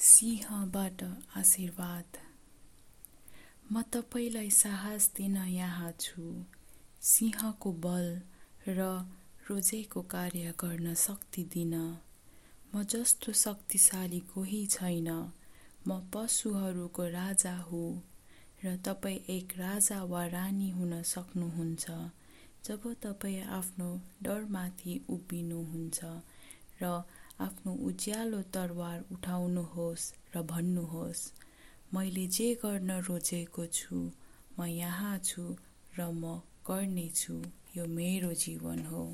सिंहबाट आशीर्वाद। म तपाईँलाई साहस दिन यहाँ छु। सिंहको बल र रोजेको कार्य गर्न शक्ति दिन। म जस्तो शक्तिशाली कोही छैन। म पशुहरूको राजा हुँ र तपाईँ एक राजा वा रानी हुन सक्नुहुन्छ। जब तपाईँ आफ्नो डरमाथि उभिनुहुन्छ र आफ्नो उज्यालो तरवार उठाउनुहोस् र भन्नुहोस् मैले जे गर्न रोजेको छु म यहाँ छु र म गर्नेछु यो मेरो जीवन हो।